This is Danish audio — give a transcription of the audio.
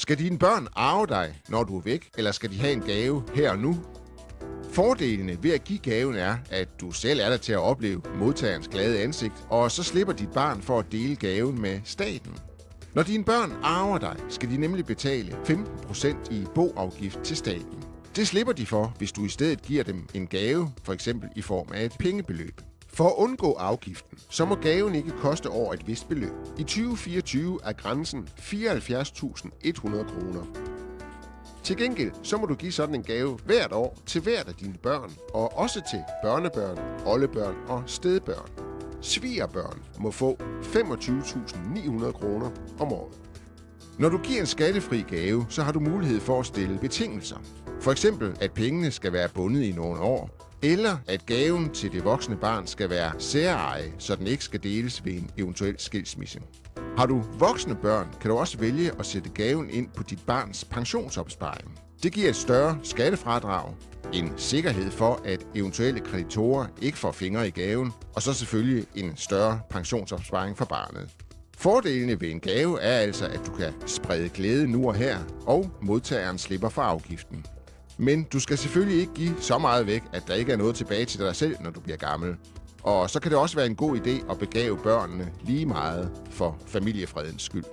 Skal dine børn arve dig, når du er væk, eller skal de have en gave her og nu? Fordelene ved at give gaven er, at du selv er der til at opleve modtagerens glade ansigt, og så slipper dit barn for at dele gaven med staten. Når dine børn arver dig, skal de nemlig betale 15% i boafgift til staten. Det slipper de for, hvis du i stedet giver dem en gave, for eksempel i form af et pengebeløb. For at undgå afgiften, så må gaven ikke koste over et vist beløb. I 2024 er grænsen 74.100 kroner. Til gengæld, så må du give sådan en gave hvert år til hvert af dine børn, og også til børnebørn, oldebørn og stedbørn. Svigerbørn må få 25.900 kroner om året. Når du giver en skattefri gave, så har du mulighed for at stille betingelser. For eksempel, at pengene skal være bundet i nogle år, eller at gaven til det voksne barn skal være særeje, så den ikke skal deles ved en eventuel skilsmisse. Har du voksne børn, kan du også vælge at sætte gaven ind på dit barns pensionsopsparing. Det giver et større skattefradrag, en sikkerhed for, at eventuelle kreditorer ikke får fingre i gaven, og så selvfølgelig en større pensionsopsparing for barnet. Fordelene ved en gave er altså, at du kan sprede glæde nu og her, og modtageren slipper for afgiften. Men du skal selvfølgelig ikke give så meget væk, at der ikke er noget tilbage til dig selv, når du bliver gammel. Og så kan det også være en god idé at begave børnene lige meget for familiefredens skyld.